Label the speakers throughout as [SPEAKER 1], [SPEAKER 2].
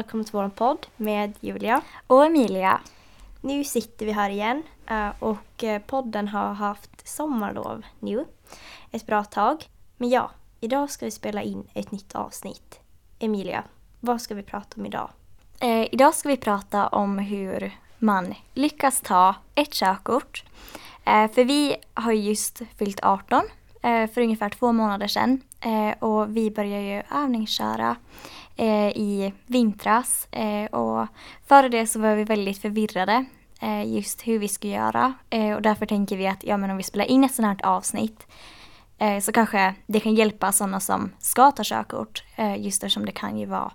[SPEAKER 1] Välkommen till vår podd med Julia.
[SPEAKER 2] Och Emilia.
[SPEAKER 1] Nu sitter vi här igen eh, och eh, podden har haft sommarlov nu ett bra tag. Men ja, idag ska vi spela in ett nytt avsnitt. Emilia, vad ska vi prata om idag?
[SPEAKER 2] Eh, idag ska vi prata om hur man lyckas ta ett körkort. Eh, för vi har just fyllt 18 eh, för ungefär två månader sedan eh, och vi börjar ju övningsköra Eh, i vintras eh, och före det så var vi väldigt förvirrade eh, just hur vi ska göra och därför tänker vi att ja, men om vi spelar in ett sådant här avsnitt så kanske det kan hjälpa sådana som ska ta körkort just eftersom det kan ju vara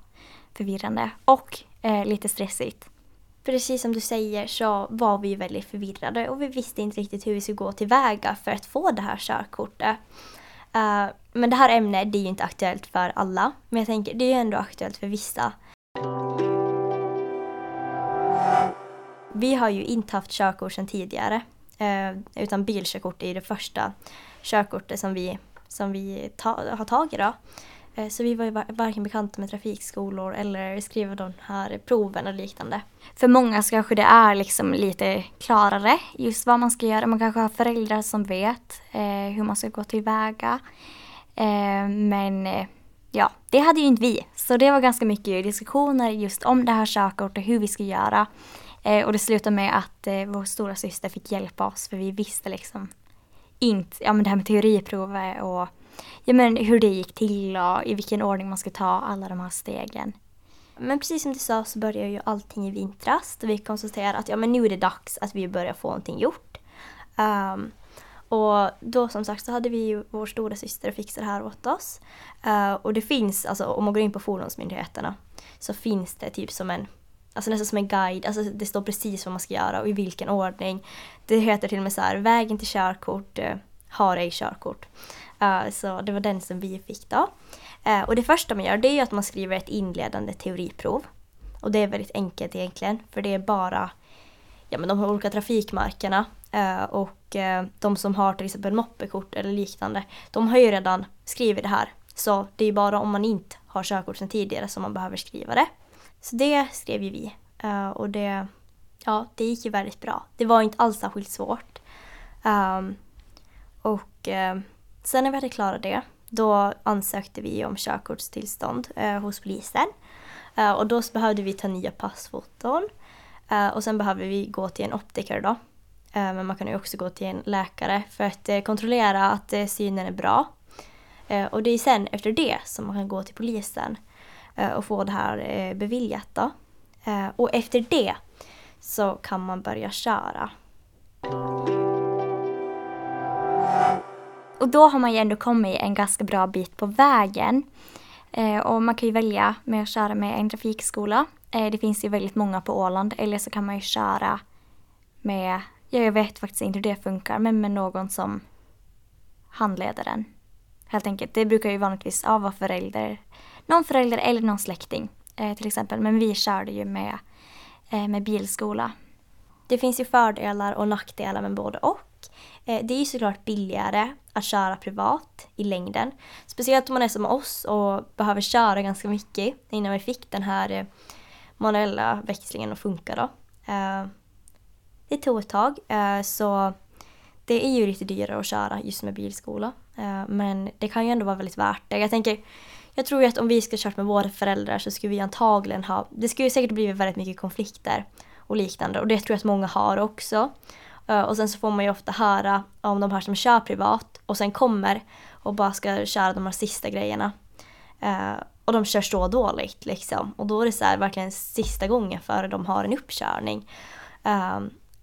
[SPEAKER 2] förvirrande och lite stressigt.
[SPEAKER 1] Precis som du säger så var vi väldigt förvirrade och vi visste inte riktigt hur vi skulle gå tillväga för att få det här körkortet. Men det här ämnet det är ju inte aktuellt för alla. Men jag tänker det är ju ändå aktuellt för vissa. Vi har ju inte haft körkort sedan tidigare. Eh, utan bilkörkort är ju det första körkortet som vi, som vi ta, har tagit då. Eh, så vi var ju varken bekanta med trafikskolor eller skriva de här proven och liknande.
[SPEAKER 2] För många så kanske det är liksom lite klarare just vad man ska göra. Man kanske har föräldrar som vet eh, hur man ska gå tillväga. Eh, men eh, ja, det hade ju inte vi. Så det var ganska mycket diskussioner just om det här körkortet och hur vi ska göra. Eh, och det slutade med att eh, vår stora syster fick hjälpa oss för vi visste liksom inte, ja men det här med teoriprovet och ja, men hur det gick till och i vilken ordning man ska ta alla de här stegen.
[SPEAKER 1] Men precis som du sa så börjar ju allting i vintras. Då vi konstaterar att ja, men nu är det dags att vi börjar få någonting gjort. Um, och då som sagt så hade vi ju vår stora syster och fixade det här åt oss. Uh, och det finns, alltså om man går in på Fordonsmyndigheterna så finns det typ som en Alltså nästan som en guide, alltså det står precis vad man ska göra och i vilken ordning. Det heter till och med så här, vägen till körkort, uh, har ej körkort. Uh, så det var den som vi fick då. Uh, och det första man gör det är ju att man skriver ett inledande teoriprov. Och det är väldigt enkelt egentligen för det är bara ja, men de här olika trafikmarkerna Eh, och eh, de som har till exempel moppekort eller liknande de har ju redan skrivit det här. Så det är bara om man inte har körkort sedan tidigare som man behöver skriva det. Så det skrev ju vi eh, och det, ja, det gick ju väldigt bra. Det var inte alls särskilt svårt. Ehm, och Sen när vi hade klarat det, då ansökte vi om körkortstillstånd hos polisen. Och då behövde vi ta nya passfoton. Och sen behövde vi gå till en optiker då. Eh, men man kan ju också gå till en läkare för att eh, kontrollera att eh, synen är bra. och det är sen efter det som man kan gå till polisen och få det här beviljat då. och efter det så kan man börja köra.
[SPEAKER 2] Och då har man ju ändå kommit en ganska bra bit på vägen. Och man kan ju välja med att köra med en trafikskola. Det finns ju väldigt många på Åland. Eller så kan man ju köra med, jag vet faktiskt inte hur det funkar, men med någon som handleder den. Helt enkelt. Det brukar ju vanligtvis ja, vara förälder, någon förälder eller någon släkting eh, till exempel. Men vi körde ju med, eh, med bilskola.
[SPEAKER 1] Det finns ju fördelar och nackdelar med både och. Eh, det är ju såklart billigare att köra privat i längden. Speciellt om man är som oss och behöver köra ganska mycket innan vi fick den här eh, manuella växlingen att funka då. Eh, det tog ett tag eh, så det är ju lite dyrare att köra just med bilskola. Eh, men det kan ju ändå vara väldigt värt det. Jag tänker, jag tror ju att om vi skulle kört med våra föräldrar så skulle vi antagligen ha, det skulle säkert blivit väldigt mycket konflikter och liknande och det tror jag att många har också. Eh, och sen så får man ju ofta höra om de här som kör privat och sen kommer och bara ska köra de här sista grejerna. Och de kör så dåligt liksom. Och då är det så här, verkligen sista gången före de har en uppkörning.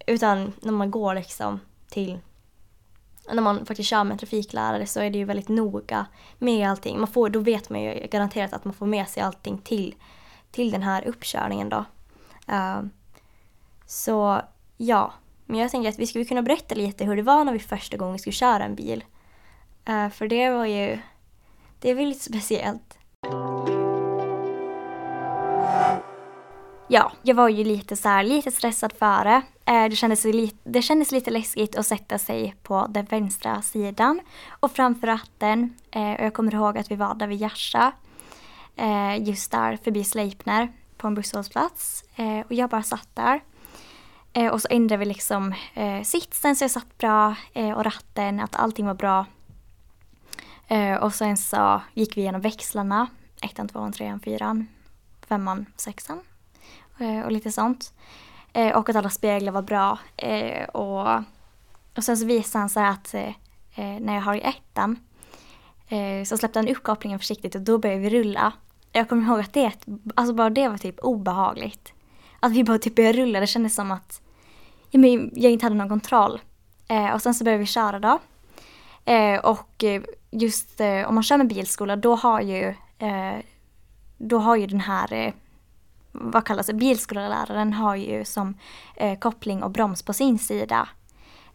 [SPEAKER 1] Utan när man går liksom till när man faktiskt kör med en trafiklärare så är det ju väldigt noga med allting. Man får, då vet man ju garanterat att man får med sig allting till, till den här uppkörningen då. Uh, så ja, men jag tänker att vi skulle kunna berätta lite hur det var när vi första gången skulle köra en bil. Uh, för det var ju, det var lite speciellt.
[SPEAKER 2] Ja, jag var ju lite så här, lite stressad före. Eh, det, kändes lite, det kändes lite läskigt att sätta sig på den vänstra sidan och framför ratten. Eh, och jag kommer ihåg att vi var där vid Gärsa. Eh, just där förbi Sleipner på en busshållplats. Och jag bara satt där. Och så ändrade vi liksom sitsen så jag satt bra och ratten, att allting var bra. Och sen så gick vi igenom växlarna. Ettan, tvåan, trean, fyran, femman, sexan. Och lite sånt. Eh, och att alla speglar var bra. Eh, och, och sen så visade han så här att eh, eh, när jag har i ettan eh, så släppte han upp kopplingen försiktigt och då började vi rulla. Jag kommer ihåg att det, alltså bara det var typ obehagligt. Att vi bara typ började rulla, det kändes som att jag inte hade någon kontroll. och sen så började vi köra då. och just om man kör med bilskola då har ju då har ju den här vad kallas det, bilskoleläraren har ju som eh, koppling och broms på sin sida.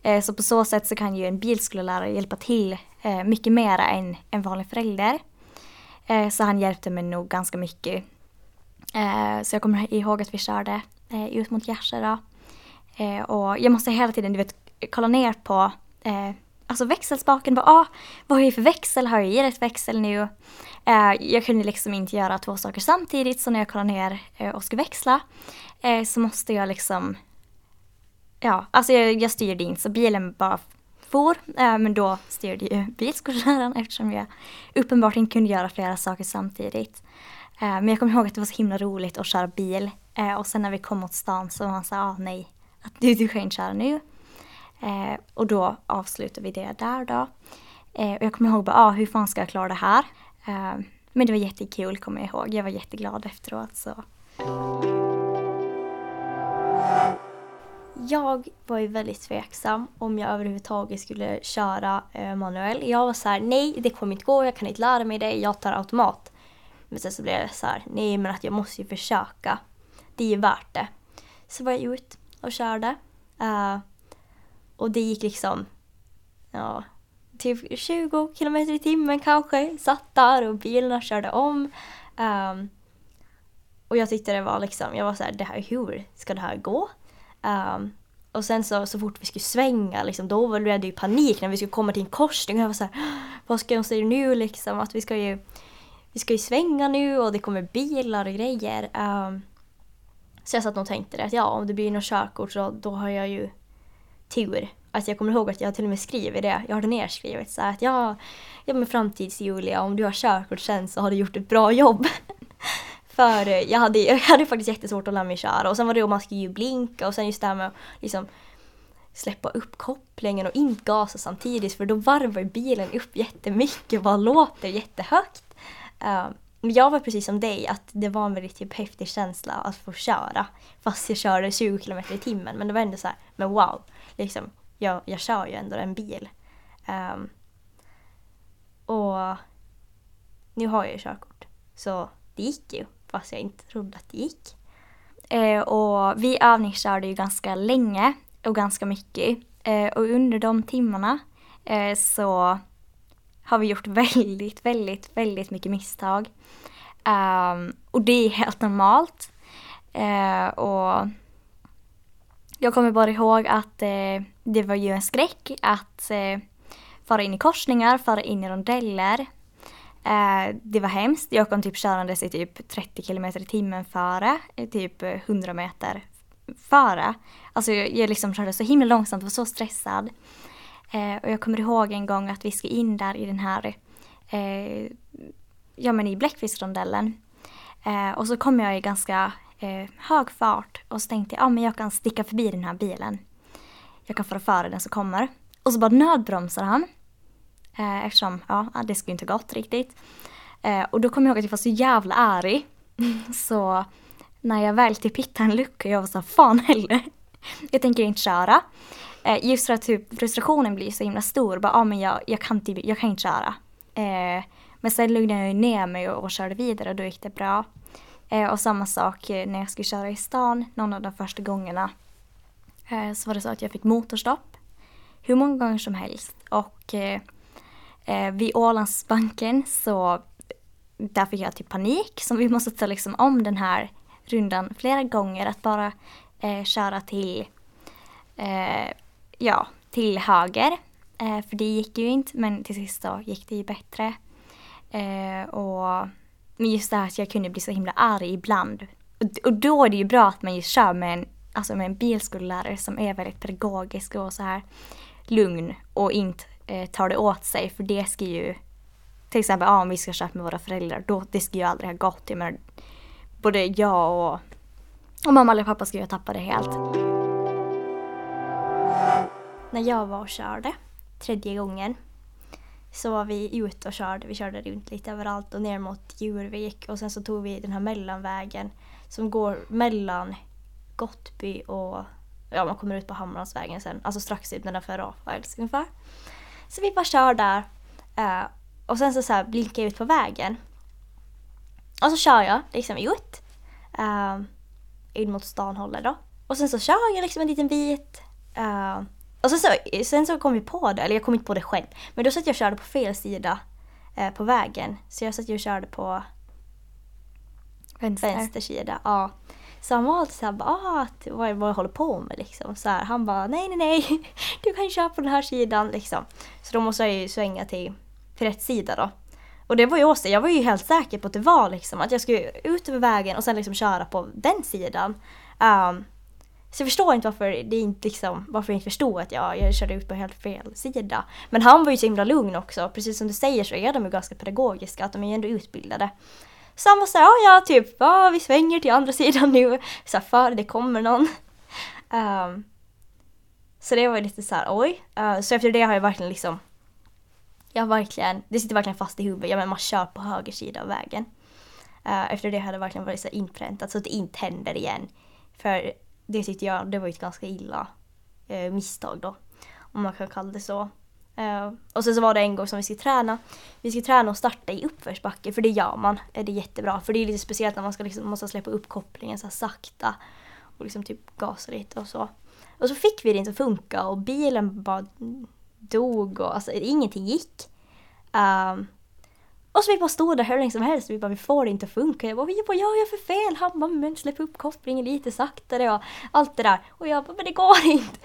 [SPEAKER 2] Eh, så på så sätt så kan ju en bilskolelärare hjälpa till eh, mycket mer än en vanlig förälder. Eh, så han hjälpte mig nog ganska mycket. Eh, så jag kommer ihåg att vi körde eh, ut mot Gärse eh, och jag måste hela tiden du vet, kolla ner på eh, alltså växelspaken, bara, ah, vad har jag för växel? Har jag i rätt växel nu? Eh, jag kunde liksom inte göra två saker samtidigt så när jag kollar ner eh, och ska växla eh, så måste jag liksom, ja, alltså jag, jag styrde inte så bilen bara for, eh, men då styrde ju bilskolläraren eftersom jag uppenbart inte kunde göra flera saker samtidigt. Eh, men jag kommer ihåg att det var så himla roligt att köra bil eh, och sen när vi kom mot stan så var han såhär, ah nej, att du, du kan inte köra nu. Eh, och då avslutade vi det där då. Eh, och jag kommer ihåg bara, ah, hur fan ska jag klara det här? Eh, men det var jättekul kommer jag ihåg. Jag var jätteglad efteråt. Så.
[SPEAKER 1] Jag var ju väldigt tveksam om jag överhuvudtaget skulle köra eh, manuell. Jag var så här, nej det kommer inte gå, jag kan inte lära mig det, jag tar automat. Men sen så blev jag så här, nej men att jag måste ju försöka. Det är ju värt det. Så var jag ut och körde. Uh, och det gick liksom, ja, typ 20 kilometer i timmen kanske. Satt där och bilarna körde om. Um, och jag tyckte det var liksom, jag var så här, det här, hur ska det här gå? Um, och sen så, så fort vi skulle svänga, liksom, då var det ju panik när vi skulle komma till en korsning. Och jag var så här, vad ska jag säga nu liksom? Att vi ska ju, vi ska ju svänga nu och det kommer bilar och grejer. Um, så jag satt och tänkte det, att ja, om det blir något körkort så då har jag ju tur. Alltså jag kommer ihåg att jag till och med skriver det, jag har det nerskrivet så att ja, ja men framtids-Julia, om du har körkort sen så har du gjort ett bra jobb. För eh, jag hade, jag hade faktiskt jättesvårt att lära mig köra och sen var det om man skulle ju blinka och sen just det här med att liksom släppa upp kopplingen och inte gasa samtidigt för då varvar bilen upp jättemycket och bara låter jättehögt. Uh, men jag var precis som dig, att det var en väldigt typ häftig känsla att få köra. Fast jag körde 20 km i timmen. Men det var ändå så här, men wow, liksom, jag, jag kör ju ändå en bil. Um, och nu har jag ju körkort. Så det gick ju, fast jag inte trodde att det gick.
[SPEAKER 2] Eh, och vi övningskörde ju ganska länge och ganska mycket. Eh, och under de timmarna eh, så har vi gjort väldigt, väldigt, väldigt mycket misstag. Um, och det är helt normalt. Uh, och jag kommer bara ihåg att eh, det var ju en skräck att eh, fara in i korsningar, fara in i rondeller. Eh, det var hemskt. Jag kom typ körandes i typ 30 km i timmen före, eh, typ eh, 100 meter före. Alltså jag, jag liksom körde så himla långsamt, var så stressad. Eh, och jag kommer ihåg en gång att vi ska in där i den här, eh, ja men i Bläckfiskrondellen. Eh, och så kom jag i ganska eh, hög fart och så tänkte jag, ja men jag kan sticka förbi den här bilen. Jag kan föra före den som kommer. Och så bara nödbromsar han. Eh, eftersom, ja det skulle inte gått riktigt. Eh, och då kom jag ihåg att jag var så jävla arg. så när jag väl typ hittade en lucka, jag var så fan heller. jag tänker inte köra. Eh, just för att typ frustrationen blir så himla stor. Bara, ah, men jag, jag, kan typ, jag kan inte köra. Eh, men sen lugnade jag ner mig och, och körde vidare och då gick det bra. Eh, och samma sak eh, när jag skulle köra i stan någon av de första gångerna. Eh, så var det så att jag fick motorstopp hur många gånger som helst. Och eh, eh, vid Ålandsbanken så där fick jag typ panik. Så vi måste ta liksom om den här rundan flera gånger. Att bara eh, köra till eh, ja, till höger. Eh, för det gick ju inte, men till sist så gick det ju bättre. Eh, och men just det här att jag kunde bli så himla arg ibland. Och, och då är det ju bra att man just kör med en, alltså med en bilskollärare som är väldigt pedagogisk och så här lugn och inte eh, tar det åt sig. För det ska ju, till exempel ah, om vi ska köpa med våra föräldrar, då, det ska ju aldrig ha gått. Jag menar, både jag och, och mamma eller pappa ska ju ha tappat det helt.
[SPEAKER 1] När jag var och körde tredje gången så var vi ute och körde. Vi körde runt lite överallt och ner mot Djurvik och sen så tog vi den här mellanvägen som går mellan Gottby och ja, man kommer ut på Hamransvägen sen, alltså strax ut nedanför Rafaels ungefär. Så vi bara kör där eh, och sen så, så här blinkar jag ut på vägen. Och så kör jag liksom ut eh, in mot stanhållet då. Och sen så kör jag liksom en liten bit och sen så, sen så kom vi på det, eller jag kom inte på det själv, men då satt jag och körde på fel sida eh, på vägen. Så jag satt och körde på
[SPEAKER 2] Vänster.
[SPEAKER 1] vänster sida. Ja. Så han var alltid såhär, ah, att, vad, vad jag håller på med liksom. Så här, han bara, nej nej nej, du kan köra på den här sidan liksom. Så då måste jag ju svänga till, till rätt sida då. Och det var ju också, jag var ju helt säker på att det var liksom att jag skulle ut över vägen och sen liksom köra på den sidan. Um, så jag förstår inte varför det inte liksom, varför jag inte förstod att jag, jag körde ut på helt fel sida. Men han var ju så himla lugn också. Precis som du säger så är de ju ganska pedagogiska, att de är ju ändå utbildade. Så han var såhär, ja ja typ, ja vi svänger till andra sidan nu. Så för det kommer någon. Um, så det var ju lite såhär, oj. Uh, så efter det har jag verkligen liksom, jag har verkligen, det sitter verkligen fast i huvudet. Ja men man kör på höger sida av vägen. Uh, efter det har det verkligen varit så inpräntat så att det inte händer igen. För det tyckte jag, det var ett ganska illa eh, misstag då. Om man kan kalla det så. Eh, och sen så var det en gång som vi skulle träna. Vi skulle träna och starta i uppförsbacke för det gör man. Eh, det är jättebra för det är lite speciellt när man ska liksom, måste släppa upp kopplingen så här sakta. Och liksom typ gasa lite och så. Och så fick vi det inte att funka och bilen bara dog och alltså ingenting gick. Um, och så vi bara stod där hur länge som helst och vi bara vi får det inte att funka. Jag bara, vad gör jag för fel? Han bara, men släpp upp kopplingen lite saktare och allt det där. Och jag bara, men det går inte.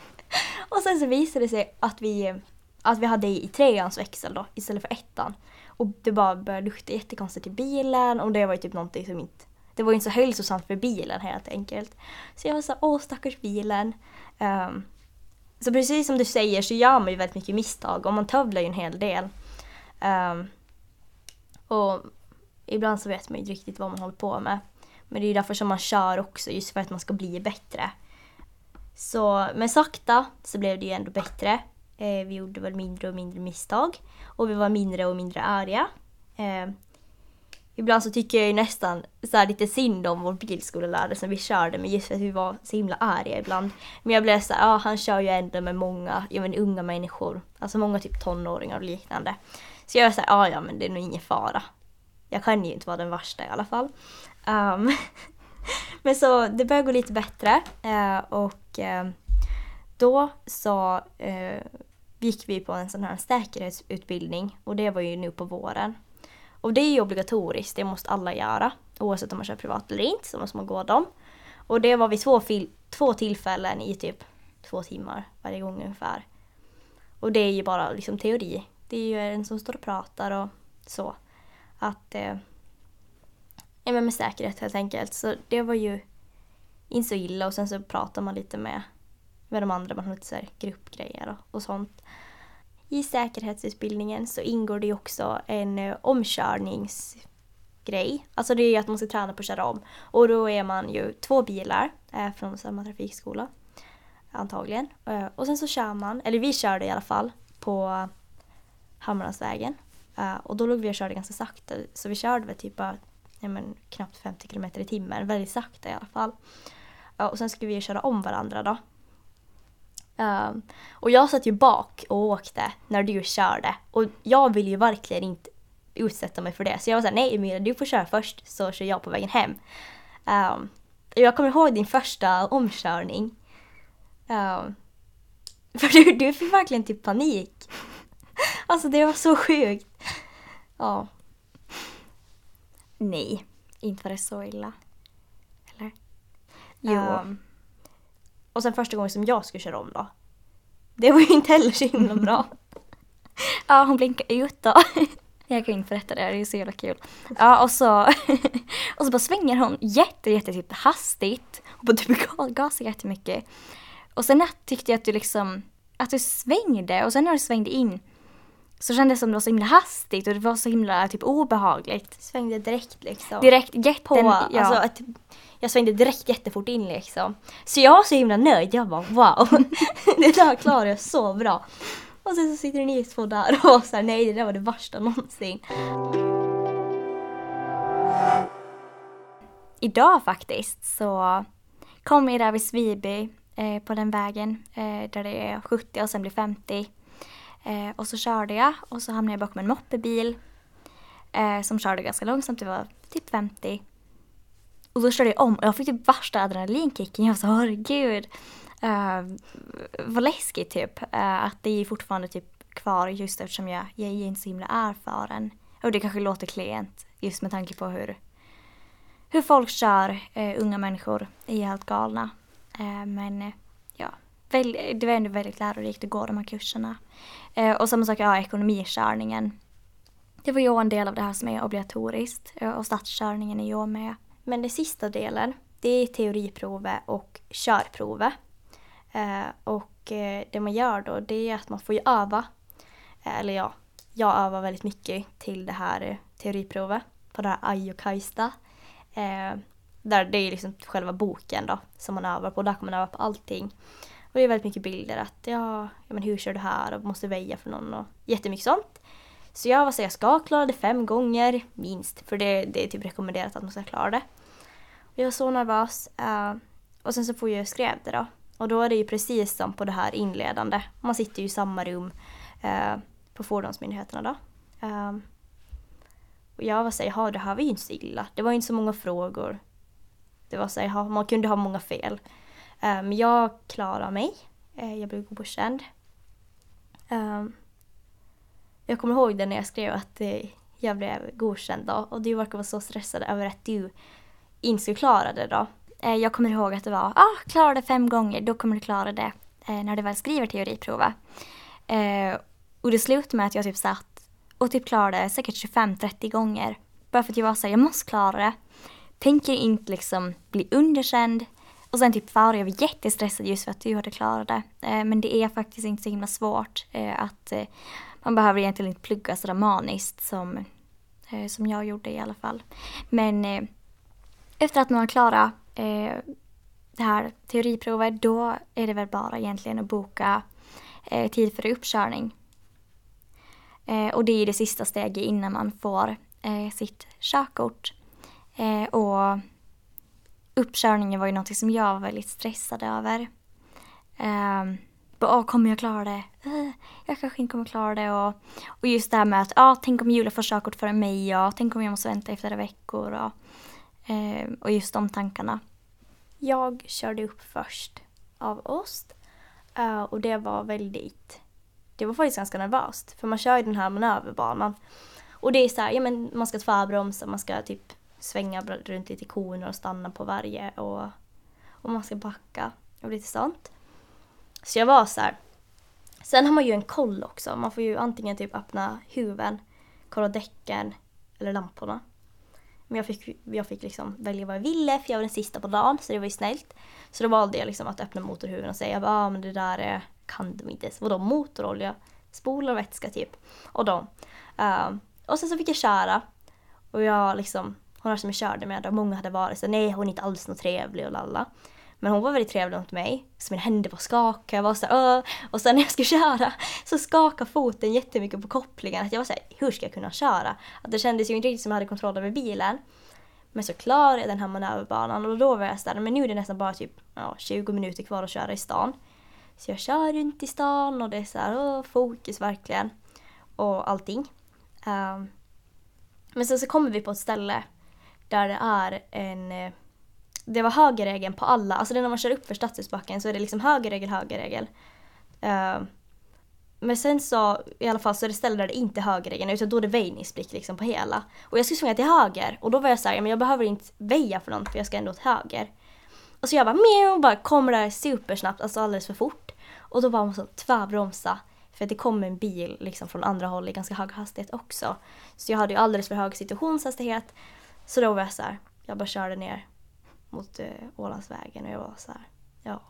[SPEAKER 1] Och sen så visade det sig att vi, att vi hade i treans växel då istället för ettan. Och det bara började lukta jättekonstigt i bilen och det var ju typ någonting som inte det var ju inte så hälsosamt för bilen helt enkelt. Så jag var såhär åh stackars bilen. Um, så precis som du säger så gör man ju väldigt mycket misstag och man tövlar ju en hel del. Um, och ibland så vet man ju inte riktigt vad man håller på med. Men det är ju därför som man kör också, just för att man ska bli bättre. Så, men sakta så blev det ju ändå bättre. Eh, vi gjorde väl mindre och mindre misstag. Och vi var mindre och mindre arga. Eh, ibland så tycker jag ju nästan så här lite synd om vår bilskolelärare som vi körde med just för att vi var så himla arga ibland. Men jag blev så ja ah, han kör ju ändå med många, ja men unga människor. Alltså många typ tonåringar och liknande. Så jag var såhär, ah, ja men det är nog ingen fara. Jag kan ju inte vara den värsta i alla fall. Um, men så det började gå lite bättre uh, och uh, då så uh, gick vi på en sån här säkerhetsutbildning och det var ju nu på våren. Och det är ju obligatoriskt, det måste alla göra. Oavsett om man kör privat eller inte så måste man gå dem. Och det var vid två, två tillfällen i typ två timmar varje gång ungefär. Och det är ju bara liksom teori det är ju en som står och pratar och så. Att... Eh, ja men med säkerhet helt enkelt. Så det var ju inte så illa och sen så pratar man lite med, med de andra, man har lite så här gruppgrejer och, och sånt. I säkerhetsutbildningen så ingår det ju också en eh, omkörningsgrej. Alltså det är ju att man ska träna på att köra om. Och då är man ju två bilar eh, från samma trafikskola. Antagligen. Eh, och sen så kör man, eller vi körde i alla fall, på Hammarlandsvägen. Uh, och då låg vi och körde ganska sakta så vi körde väl typ bara ja, men, knappt 50 km i timmen, väldigt sakta i alla fall. Uh, och sen skulle vi köra om varandra då. Uh, och jag satt ju bak och åkte när du körde och jag vill ju verkligen inte utsätta mig för det. Så jag var såhär, nej Emilia du får köra först så kör jag på vägen hem. Um, jag kommer ihåg din första omkörning. Um, för du, du fick verkligen typ panik. Alltså det var så sjukt. Ja.
[SPEAKER 2] Nej, inte var det så illa. Eller?
[SPEAKER 1] Jo. Um, och sen första gången som jag skulle köra om då. Det var ju inte heller så himla bra.
[SPEAKER 2] ja, hon blinkade ut då. Jag kan inte berätta det, det är så jävla kul. Ja, och så, och så bara svänger hon jätte, jätte typ hastigt och bara typ gasar jättemycket. Och sen tyckte jag att du liksom, att du svängde och sen när du svängde in så kändes det som det var så himla hastigt och det var så himla typ obehagligt.
[SPEAKER 1] Svängde direkt liksom.
[SPEAKER 2] Direkt, jätten,
[SPEAKER 1] på,
[SPEAKER 2] ja.
[SPEAKER 1] alltså jag svängde direkt jättefort in liksom. Så jag var så himla nöjd, jag bara wow, det där klarade jag så bra. Och sen så sitter ni två där och var såhär nej det där var det värsta någonsin.
[SPEAKER 2] Idag faktiskt så kom jag där vid Sviby eh, på den vägen eh, där det är 70 och sen blir 50. Eh, och så körde jag och så hamnade jag bakom en moppebil eh, som körde ganska långsamt, det var typ 50. Och då körde jag om och jag fick typ värsta adrenalinkicken. Jag var så herregud. Uh, vad läskigt typ. Uh, att det är fortfarande typ kvar just eftersom jag, jag är inte så himla erfaren. Och det kanske låter klent just med tanke på hur, hur folk kör, uh, unga människor är helt galna. men väldigt, det var ändå väldigt lärorikt att gå de här kurserna. Eh, och samma sak, ja, ekonomikörningen. Det var ju en del av det här som är obligatoriskt eh, och stadskörningen är ju med.
[SPEAKER 1] Men den sista delen, det är teoriprovet och körprovet. Eh, och eh, det man gör då, det är att man får ju öva. Eller ja, jag övar väldigt mycket till det här teoriprovet på det här Ajokajsta. Eh, där det är liksom själva boken då som man övar på. Där kan man öva på allting. Och det är väldigt mycket bilder att ja, ja men hur kör du här och måste väja för någon och jättemycket sånt. Så jag var så jag ska klara det fem gånger minst. För det, det är typ rekommenderat att man ska klara det. Jag var så nervös. Uh, och sen så får jag skrev det då. Och då är det ju precis som på det här inledande. Man sitter ju i samma rum uh, på fordonsmyndigheterna då. Uh, och jag var så här, det här var ju inte så illa. Det var ju inte så många frågor. Det var så här, man kunde ha många fel. Men jag klarade mig. Eh, jag blev godkänd. Ehm, jag kommer ihåg det när jag skrev att jag blev godkänd då och du verkar vara så stressad över att du inte skulle klara det då.
[SPEAKER 2] Uh, jag kommer ihåg att det var, ah, klara det fem gånger, då kommer du klara det eh, när du väl skriver teoriprovet. Och det slutade med att jag typ satt och typ klarade säkert 25-30 gånger. Bara för att jag var så jag måste klara det. Tänker inte liksom bli underkänd. Och sen typ Farao, jag var jättestressad just för att du hade klarat det. Eh, men det är faktiskt inte så himla svårt eh, att eh, man behöver egentligen inte plugga sådär maniskt som, som jag gjorde i alla fall. Men efter att man har klarat det här teoriprovet då är det väl bara egentligen att boka tid för uppkörning. Och det är det sista steget innan man får sitt körkort. och uppkörningen var ju någonting som jag var väldigt stressad över. Um, bara, kommer jag klara det? Uh, jag kanske inte kommer klara det. Och, och just det här med att, ah, tänk om Julia får körkort före mig och tänk om jag måste vänta i flera veckor. Och, uh, och just de tankarna.
[SPEAKER 1] Jag körde upp först av oss. Uh, eh, och det var väldigt, det var faktiskt ganska nervöst. För man kör ju den här manöverbanan. Och det är så här, ja men man ska tvärbromsa, man ska typ svänga runt lite koner och stanna på varje och, och man ska backa och lite sånt. Så jag var så här. Sen har man ju en koll också. Man får ju antingen typ öppna huven, kolla däcken eller lamporna. Men jag fick, jag fick liksom välja vad jag ville för jag var den sista på dagen så det var ju snällt. Så då valde jag liksom att öppna motorhuven och säga att ah, men det där är, kan de inte. Vadå motorolja? Spolarvätska typ. Och de. Uh, och sen så fick jag köra. Och jag liksom, hon som jag körde med, och många hade varit så nej hon är inte alls något trevlig och lalla. Men hon var väldigt trevlig mot mig. Så mina händer var skakade, jag var så här, Och sen när jag skulle köra så skakade foten jättemycket på kopplingen. Att jag var så här, hur ska jag kunna köra? Att det kändes ju inte riktigt som jag hade kontroll över bilen. Men så klarade jag den här manöverbanan och då var jag såhär, men nu är det nästan bara typ ja, 20 minuter kvar att köra i stan. Så jag kör runt i stan och det är så här, åh, fokus verkligen. Och allting. Um, men sen så kommer vi på ett ställe där det är en eh, det var högerregeln på alla, alltså när man kör upp för Stadshusbacken så är det liksom högerregel, högerregel. Uh, men sen så i alla fall så är det ställen där det inte är högerregeln utan då är det väjningsblick liksom på hela. Och jag skulle svänga till höger och då var jag såhär, men jag behöver inte väja för något för jag ska ändå åt höger. Och så jag bara meow, bara kommer där supersnabbt, alltså alldeles för fort. Och då bara måste jag tvärbromsa. För För det kom en bil liksom från andra håll i ganska hög hastighet också. Så jag hade ju alldeles för hög situationshastighet. Så då var jag så här, jag bara körde ner mot eh, Ålandsvägen och jag var så här, ja.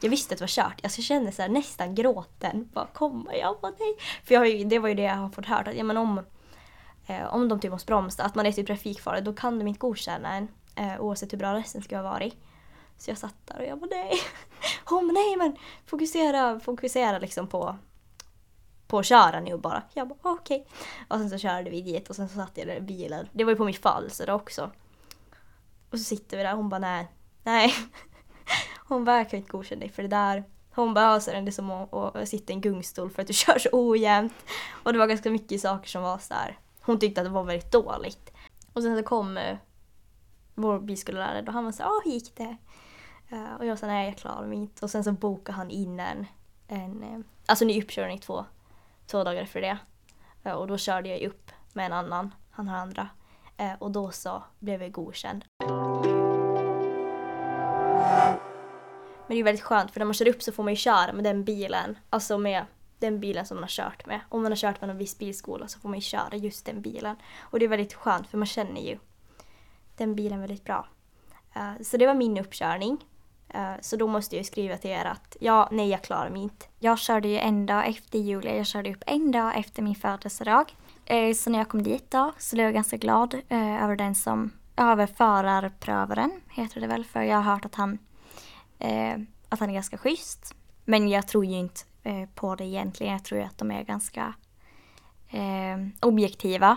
[SPEAKER 1] Jag visste att det var kört. Alltså jag kände så här, nästan gråten bara komma. Jag bara nej. För jag ju, det var ju det jag har fått höra. Att, ja, men om, eh, om de typ måste bromsa, att man är typ trafikfarlig, då kan de inte godkänna en. Eh, oavsett hur bra resten skulle ha varit. Så jag satt där och jag bara nej. Hon bara nej men fokusera, fokusera liksom på på att köra nu bara. Jag bara okej. Okay. Och sen så körde vi dit och sen så satt jag där i bilen. Det var ju på mitt födelsedag också. Och så sitter vi där och hon bara nej, nej. Hon bara jag kan inte godkänna dig för det där. Hon bara så är det som att, att sitta i en gungstol för att du kör så ojämnt. Och det var ganska mycket saker som var så här. Hon tyckte att det var väldigt dåligt. Och sen så kom eh, vår bilskollärare och han var så här, hur gick det? Uh, och jag sa nej jag klarar mig inte. Och sen så bokade han in en, en eh, alltså ny uppkörning två, två dagar efter det. Eh, och då körde jag upp med en annan, han har andra. Eh, och då så blev jag godkänd. Men det är väldigt skönt för när man kör upp så får man ju köra med den bilen. Alltså med den bilen som man har kört med. Om man har kört med någon viss bilskola så får man ju köra just den bilen. Och det är väldigt skönt för man känner ju den bilen väldigt bra. Eh, så det var min uppkörning. Eh, så då måste jag skriva till er att ja, nej jag klarar mig inte.
[SPEAKER 2] Jag körde ju en dag efter Julia, jag körde upp en dag efter min födelsedag. Eh, så när jag kom dit då så blev jag ganska glad eh, över den som, över förarprövaren heter det väl, för jag har hört att han att han är ganska schysst. Men jag tror ju inte på det egentligen. Jag tror ju att de är ganska objektiva.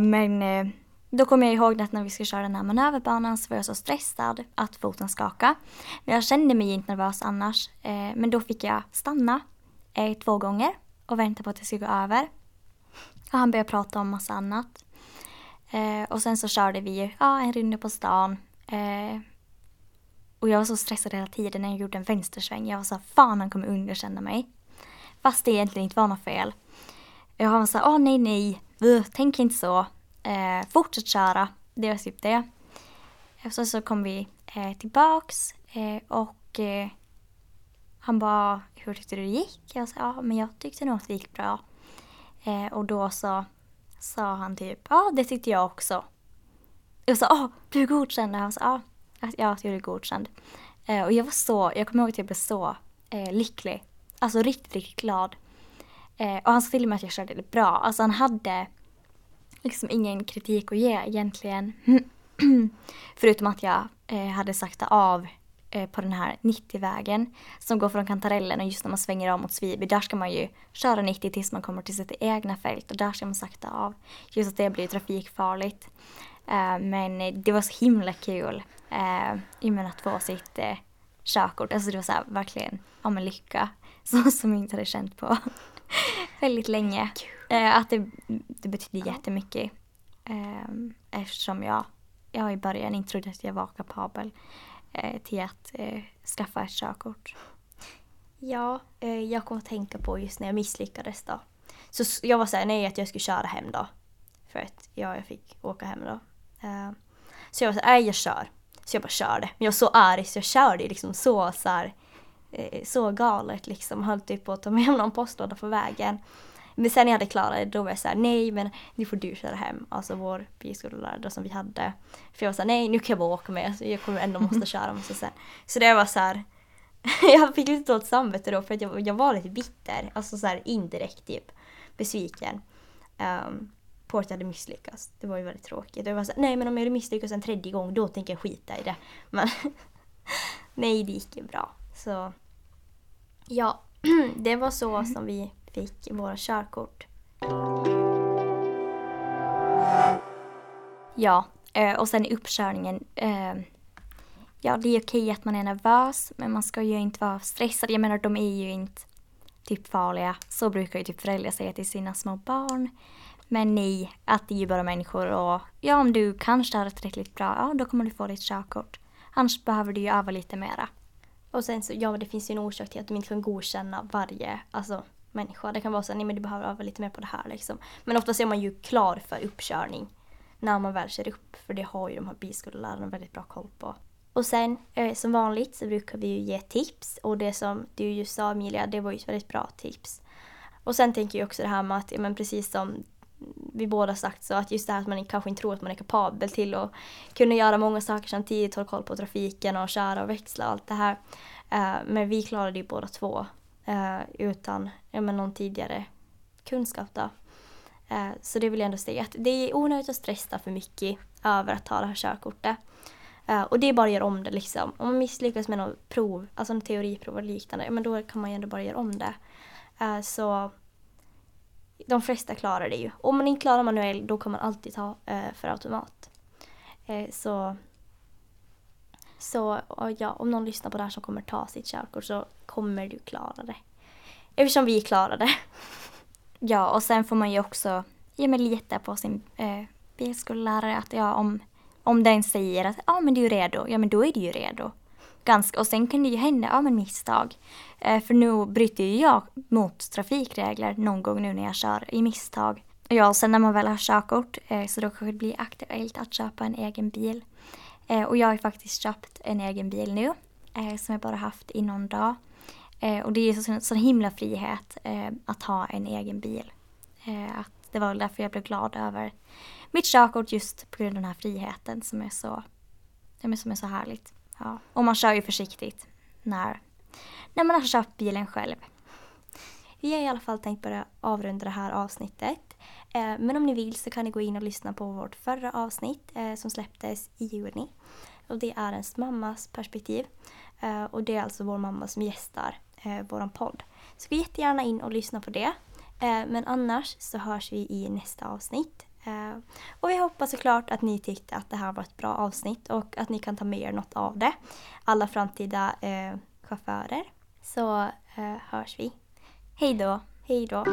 [SPEAKER 2] Men då kommer jag ihåg att när vi skulle köra den här manöverbanan så var jag så stressad att foten skakade. Men jag kände mig inte nervös annars. Eh, men då fick jag stanna eh, två gånger och vänta på att det skulle gå över. Och han började prata om massa annat. Eh, och sen så körde vi ja, en runda på stan. Eh, och jag var så stressad hela tiden när jag gjorde en vänstersväng. Jag var så fan han kommer underkänna mig. Fast det egentligen inte var något fel. Jag var så åh nej nej, tänk inte så. Eh, fortsätt köra. Det var typ det. Sen så kom vi eh, tillbaks eh, och eh, han bara, hur tyckte du det gick? Jag sa, ja men jag tyckte nog att det gick bra. Eh, och då så sa han typ, ja det tyckte jag också. Jag sa, åh, du godkände? Han sa, ja att jag blev godkänd. Eh, och jag var så, jag kommer ihåg att jag blev så eh, lycklig. Alltså riktigt, riktigt glad. Eh, och han sa till mig att jag körde det bra. Alltså han hade liksom ingen kritik att ge egentligen. Förutom att jag eh, hade sakta av eh, på den här 90-vägen som går från Kantarellen och just när man svänger av mot Sviby där ska man ju köra 90 tills man kommer till sitt egna fält och där ska man sakta av. Just att det blir trafikfarligt. Eh, men det var så himla kul eh, i och med att få sitt eh, körkort. Alltså det var så här, verkligen, ja men lycka. Så, som jag inte hade känt på väldigt länge. Uh, att det, det betydde jättemycket. Uh, eftersom jag, jag i början inte trodde att jag var kapabel uh, till att skaffa ett körkort.
[SPEAKER 1] Ja, jag kom att tänka på just när jag misslyckades då. Så jag var såhär, nej att jag skulle köra hem då. För att ja, jag fick åka hem då. Uh, så jag var såhär, nej jag kör. Så jag bara körde. Men jag var så arg så jag körde liksom så så här, eh, så galet liksom. Höll typ på att ta med någon postlåda på vägen. Men sen när jag hade klarat det då var jag såhär, nej men nu får du köra hem. Alltså vår bilskollärare som vi hade. För jag var såhär, nej nu kan jag bara åka med. Så jag kommer ändå måste köra. Måste sen. Så det var så här, jag fick lite dåligt samvete då för att jag, jag var lite bitter. Alltså så här indirekt typ besviken. Um, på att jag hade misslyckats. Det var ju väldigt tråkigt. Jag var så nej men om jag hade misslyckats en tredje gång då tänker jag skita i det. Men nej, det gick ju bra. Så ja, det var så mm. som vi fick våra körkort. Ja, eh, och sen i uppkörningen. Eh, ja, det är okej att man är nervös, men man ska ju inte vara stressad. Jag menar, de är ju inte typ farliga. Så brukar ju typ föräldrar säga till sina små barn. Men nej, att det är ju bara människor och ja, om du kanske är tillräckligt bra, ja då kommer du få ditt körkort. Annars behöver du ju öva lite mera. Och sen så, ja det finns ju en orsak till att de inte kan godkänna varje, alltså människa. Det kan vara så nej men du behöver öva lite mer på det här liksom. Men oftast är man ju klar för uppkörning när man väl kör upp. För det har ju de här bilskollärarna väldigt bra koll på. Och sen eh, som vanligt så brukar vi ju ge tips och det som du just sa Emilia, det var ju ett väldigt bra tips. Och sen tänker jag också det här med att, men precis som vi båda sagt så att just det här att man kanske inte tror att man är kapabel till att kunna göra många saker samtidigt, hålla koll på trafiken och köra och växla och allt det här. Eh, men vi klarade ju båda två eh, utan ja, men någon tidigare kunskap då. Eh, så det vill jag ändå säga att det är onödigt att stressa för mycket över att ta det här körkortet. Eh, och det är bara att göra om det liksom. Om man misslyckas med något prov, alltså en teoriprov eller liknande, men då kan man ju ändå bara göra om det. Eh, så de flesta klarar det ju. Om man inte klarar manuell då kan man alltid ta eh, för automat. så så ja, om någon lyssnar på det här som kommer ta sitt körkort så kommer du klara det. Eftersom vi klarar det.
[SPEAKER 2] Ja, och sen får man ju också ja, men lita på sin eh, bilskollärare att ja, om om den säger att ja men du är redo, ja men då är du ju redo. Ganska, och sen kan det ju hända, ja men misstag. Eh, för nu bryter ju jag mot trafikregler någon gång nu när jag kör i misstag. Ja, och sen när man väl har körkort eh, så då kanske det blir aktuellt att köpa en egen bil. Eh, och jag har faktiskt köpt en egen bil nu eh, som jag bara haft i någon dag. Eh, och det är ju så, sån himla frihet eh, att ha en egen bil. Eh, att det var därför jag blev glad över mitt körkort just på grund av den här friheten som är så, som är så härligt. Ja. Och man kör ju försiktigt när, när man har köpt bilen själv.
[SPEAKER 1] Vi har i alla fall tänkt börja avrunda det här avsnittet. Eh, men om ni vill så kan ni gå in och lyssna på vårt förra avsnitt eh, som släpptes i juni. Och det är ens mammas perspektiv. Eh, och det är alltså vår mamma som gästar våran podd. Så gå jättegärna in och lyssna på det. Men annars så hörs vi i nästa avsnitt. Och vi hoppas såklart att ni tyckte att det här var ett bra avsnitt och att ni kan ta med er något av det. Alla framtida eh, chaufförer. Så eh, hörs vi.
[SPEAKER 2] Hej då!
[SPEAKER 1] Hej då!